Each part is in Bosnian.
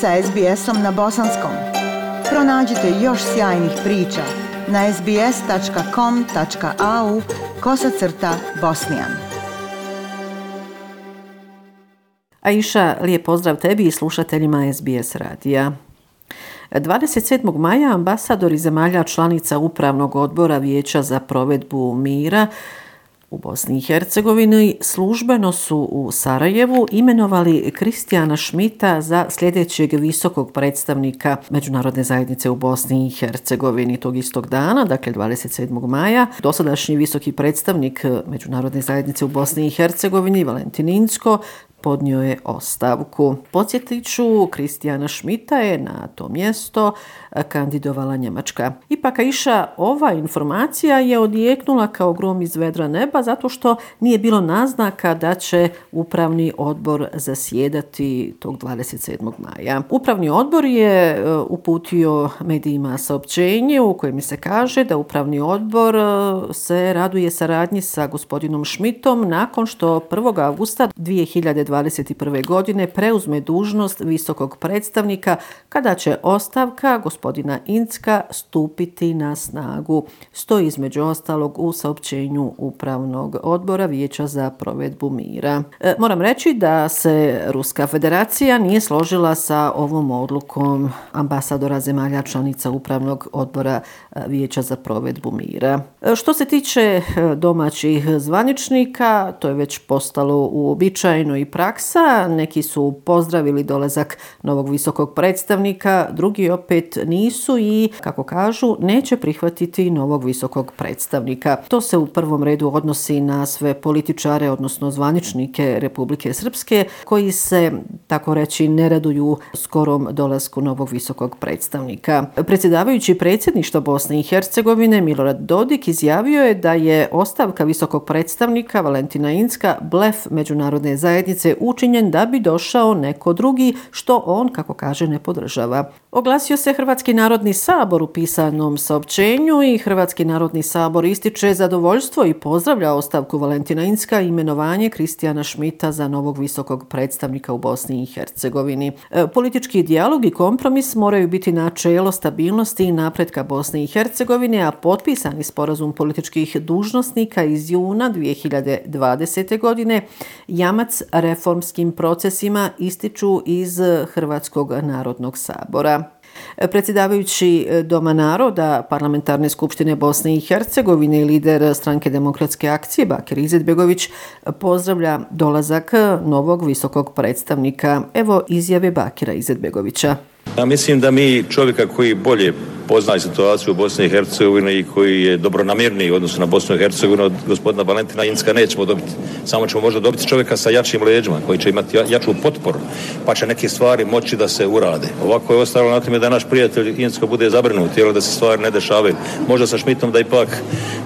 sa SBS-om na bosanskom. Pronađite još sjajnih priča na sbs.com.au kosacrta bosnijan. Aisha, lijep pozdrav tebi i slušateljima SBS radija. 27. maja ambasadori zemalja članica Upravnog odbora Vijeća za provedbu mira u Bosni i Hercegovini službeno su u Sarajevu imenovali Kristijana Šmita za sljedećeg visokog predstavnika Međunarodne zajednice u Bosni i Hercegovini tog istog dana, dakle 27. maja. Dosadašnji visoki predstavnik Međunarodne zajednice u Bosni i Hercegovini, Valentin Insko, podnio je ostavku. Podsjetiću, Kristijana Šmita je na to mjesto e, kandidovala Njemačka. Ipak, iša, ova informacija je odjeknula kao grom iz vedra neba zato što nije bilo naznaka da će upravni odbor zasjedati tog 27. maja. Upravni odbor je e, uputio medijima saopćenje u kojem se kaže da upravni odbor e, se raduje saradnji sa gospodinom Šmitom nakon što 1. augusta 2021. godine preuzme dužnost visokog predstavnika kada će ostavka gospodina Incka stupiti na snagu. Stoji između ostalog u saopćenju Upravnog odbora Vijeća za provedbu mira. E, moram reći da se Ruska federacija nije složila sa ovom odlukom ambasadora zemalja članica Upravnog odbora e, Vijeća za provedbu mira. E, što se tiče e, domaćih zvaničnika, to je već postalo uobičajeno i praksa. Neki su pozdravili dolazak novog visokog predstavnika, drugi opet nisu i, kako kažu, neće prihvatiti novog visokog predstavnika. To se u prvom redu odnosi na sve političare, odnosno zvaničnike Republike Srpske, koji se, tako reći, ne raduju skorom dolasku novog visokog predstavnika. Predsjedavajući predsjedništva Bosne i Hercegovine, Milorad Dodik, izjavio je da je ostavka visokog predstavnika Valentina Inska blef međunarodne zajednice učinjen da bi došao neko drugi, što on, kako kaže, ne podržava. Oglasio se Hrvatski narodni sabor u pisanom saopćenju i Hrvatski narodni sabor ističe zadovoljstvo i pozdravlja ostavku Valentina Inska i imenovanje Kristijana Šmita za novog visokog predstavnika u Bosni i Hercegovini. E, politički dijalog i kompromis moraju biti načelo stabilnosti i napretka Bosne i Hercegovine, a potpisani sporazum političkih dužnostnika iz juna 2020. godine jamac reformskim procesima ističu iz Hrvatskog narodnog sabora. Predsjedavajući e, Doma naroda Parlamentarne skupštine Bosne i Hercegovine i lider stranke demokratske akcije Bakir Izetbegović e, pozdravlja dolazak e, novog visokog predstavnika. Evo izjave Bakira Izetbegovića. Ja mislim da mi čovjeka koji bolje poznaje situaciju u Bosni i Hercegovini i koji je dobronamjerniji u odnosu na Bosnu i Hercegovinu od gospodina Valentina Inska nećemo dobiti. Samo ćemo možda dobiti čovjeka sa jačim leđima koji će imati jaču potporu pa će neke stvari moći da se urade. Ovako je ostalo na tome da naš prijatelj Insko bude zabrnut jel da se stvari ne dešavaju. Možda sa Šmitom da ipak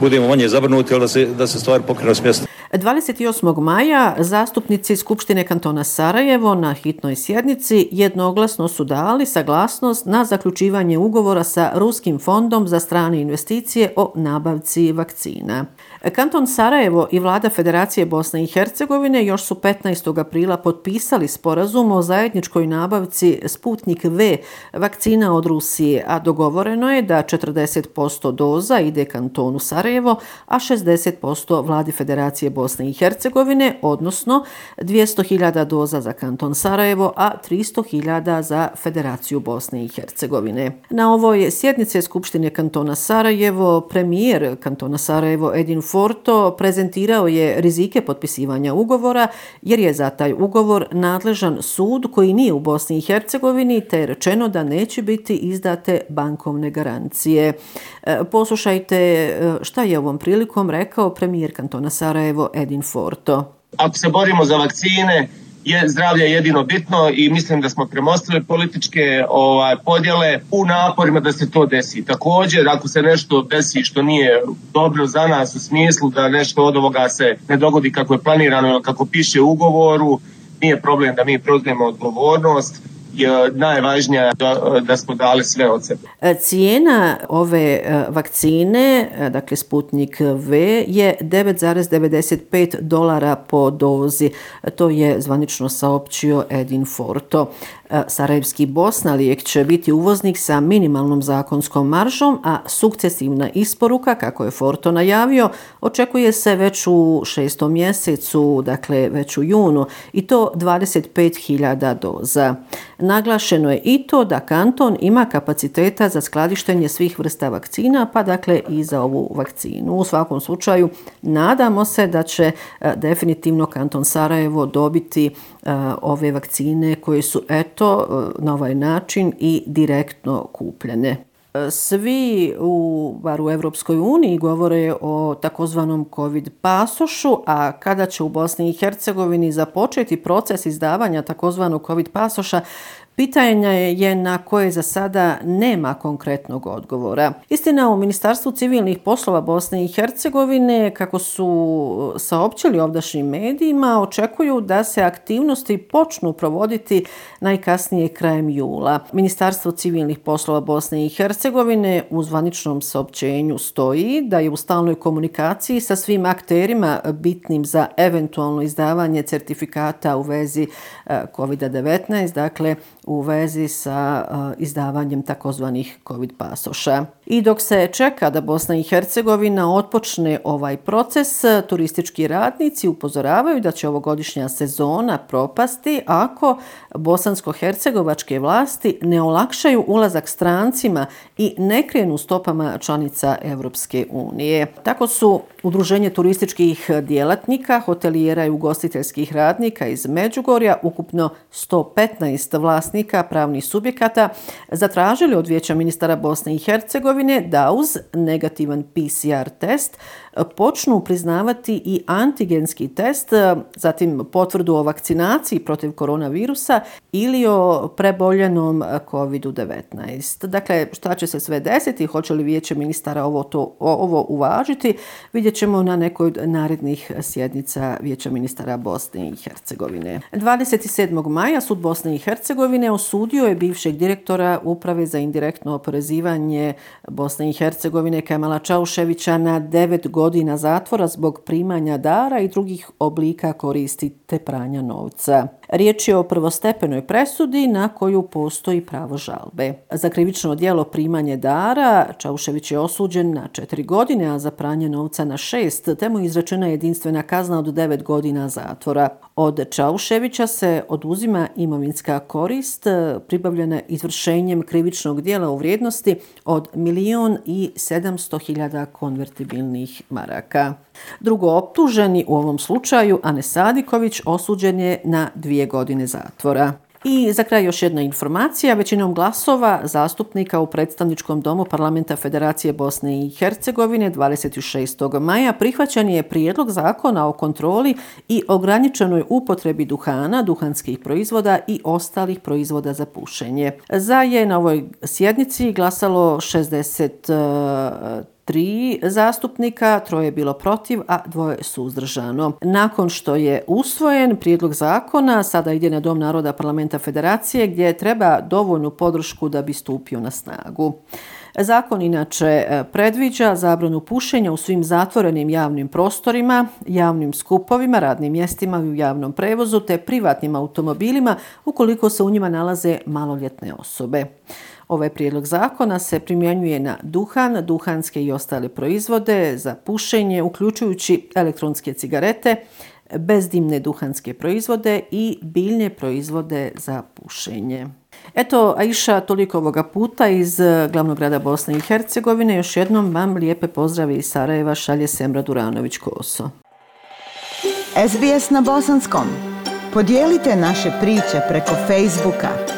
budemo manje zabrnuti jel da se, da se stvari pokrenu s mjesta. 28. maja zastupnici Skupštine kantona Sarajevo na hitnoj sjednici jednoglasno su dali saglasnost na zaključivanje ugovora sa Ruskim fondom za strane investicije o nabavci vakcina. Kanton Sarajevo i vlada Federacije Bosne i Hercegovine još su 15. aprila potpisali sporazum o zajedničkoj nabavci Sputnik V vakcina od Rusije, a dogovoreno je da 40% doza ide kantonu Sarajevo, a 60% vladi Federacije Bosne i Hercegovine, odnosno 200.000 doza za kanton Sarajevo, a 300.000 za Federaciju Bosne i Hercegovine. Na ovoj sjednice Skupštine kantona Sarajevo, premijer kantona Sarajevo Edin Forto prezentirao je rizike potpisivanja ugovora jer je za taj ugovor nadležan sud koji nije u Bosni i Hercegovini te je rečeno da neće biti izdate bankovne garancije. E, poslušajte e, šta je ovom prilikom rekao premijer kantona Sarajevo Edin Forto. Ako se borimo za vakcine, je zdravlje jedino bitno i mislim da smo premostili političke ovaj, podjele u naporima da se to desi. Također, ako se nešto desi što nije dobro za nas u smislu da nešto od ovoga se ne dogodi kako je planirano ili kako piše u ugovoru, nije problem da mi preuzmemo odgovornost je najvažnija da, da smo dali sve od sebe. E, cijena ove e, vakcine, e, dakle Sputnik V, je 9,95 dolara po dozi. To je zvanično saopćio Edin Forto. E, Sarajevski Bosna lijek će biti uvoznik sa minimalnom zakonskom maržom, a sukcesivna isporuka, kako je Forto najavio, očekuje se već u šestom mjesecu, dakle već u junu, i to 25.000 doza. Naglašeno je i to da kanton ima kapaciteta za skladištenje svih vrsta vakcina, pa dakle i za ovu vakcinu. U svakom slučaju, nadamo se da će e, definitivno kanton Sarajevo dobiti e, ove vakcine koje su eto to e, na ovaj način i direktno kupljene. E, svi u, bar u Evropskoj uniji govore o takozvanom COVID pasošu, a kada će u Bosni i Hercegovini započeti proces izdavanja takozvanog COVID pasoša, Pitanja je na koje za sada nema konkretnog odgovora. Istina, u Ministarstvu civilnih poslova Bosne i Hercegovine, kako su saopćili ovdašnjim medijima, očekuju da se aktivnosti počnu provoditi najkasnije krajem jula. Ministarstvo civilnih poslova Bosne i Hercegovine u zvaničnom saopćenju stoji da je u stalnoj komunikaciji sa svim akterima bitnim za eventualno izdavanje certifikata u vezi eh, COVID-19, dakle u vezi sa eh, izdavanjem takozvanih COVID pasoša. I dok se čeka da Bosna i Hercegovina otpočne ovaj proces, turistički radnici upozoravaju da će ovogodišnja sezona propasti ako bosansko-hercegovačke vlasti ne olakšaju ulazak strancima i ne krenu stopama članica Evropske unije. Tako su Udruženje turističkih djelatnika, hotelijera i ugostiteljskih radnika iz Međugorja, ukupno 115 vlasnika pravnih subjekata, zatražili od vijeća ministara Bosne i Hercegovine da uz negativan PCR test e, počnu priznavati i antigenski test, e, zatim potvrdu o vakcinaciji protiv koronavirusa ili o preboljenom e, COVID-19. Dakle, šta će se sve desiti, hoće li vijeće ministara ovo, to, ovo uvažiti, vidjet ćemo na nekoj narednih sjednica vijeća ministara Bosne i Hercegovine. 27. maja sud Bosne i Hercegovine osudio je bivšeg direktora Uprave za indirektno oporezivanje Bosne i Hercegovine Kamala Čauševića na 9 godina zatvora zbog primanja dara i drugih oblika koristi te pranja novca. Riječ je o prvostepenoj presudi na koju postoji pravo žalbe. Za krivično dijelo primanje dara Čaušević je osuđen na 4 godine, a za pranje novca na 6, te mu izrečena jedinstvena kazna od 9 godina zatvora. Od Čauševića se oduzima imovinska korist e, pribavljena izvršenjem krivičnog dijela u vrijednosti od milion i sedamsto hiljada konvertibilnih maraka. Drugo optuženi u ovom slučaju, Ane Sadiković, osuđen je na dvije godine zatvora. I za kraj još jedna informacija. Većinom glasova zastupnika u predstavničkom domu Parlamenta Federacije Bosne i Hercegovine 26. maja prihvaćan je prijedlog zakona o kontroli i ograničenoj upotrebi duhana, duhanskih proizvoda i ostalih proizvoda za pušenje. Za je na ovoj sjednici glasalo 60 tri zastupnika, troje je bilo protiv, a dvoje su uzdržano. Nakon što je usvojen prijedlog zakona, sada ide na Dom naroda parlamenta federacije gdje treba dovoljnu podršku da bi stupio na snagu. Zakon inače e, predviđa zabranu pušenja u svim zatvorenim javnim prostorima, javnim skupovima, radnim mjestima i u javnom prevozu te privatnim automobilima ukoliko se u njima nalaze maloljetne osobe. Ovaj prijedlog zakona se primjenjuje na duhan, duhanske i ostale proizvode za pušenje, uključujući elektronske cigarete, bezdimne duhanske proizvode i biljne proizvode za pušenje. Eto, Aisha, toliko ovoga puta iz e, glavnog grada Bosne i Hercegovine. Još jednom vam lijepe pozdrave iz Sarajeva šalje Semra Duranović-Koso. SBS na bosanskom. Podijelite naše priče preko Facebooka.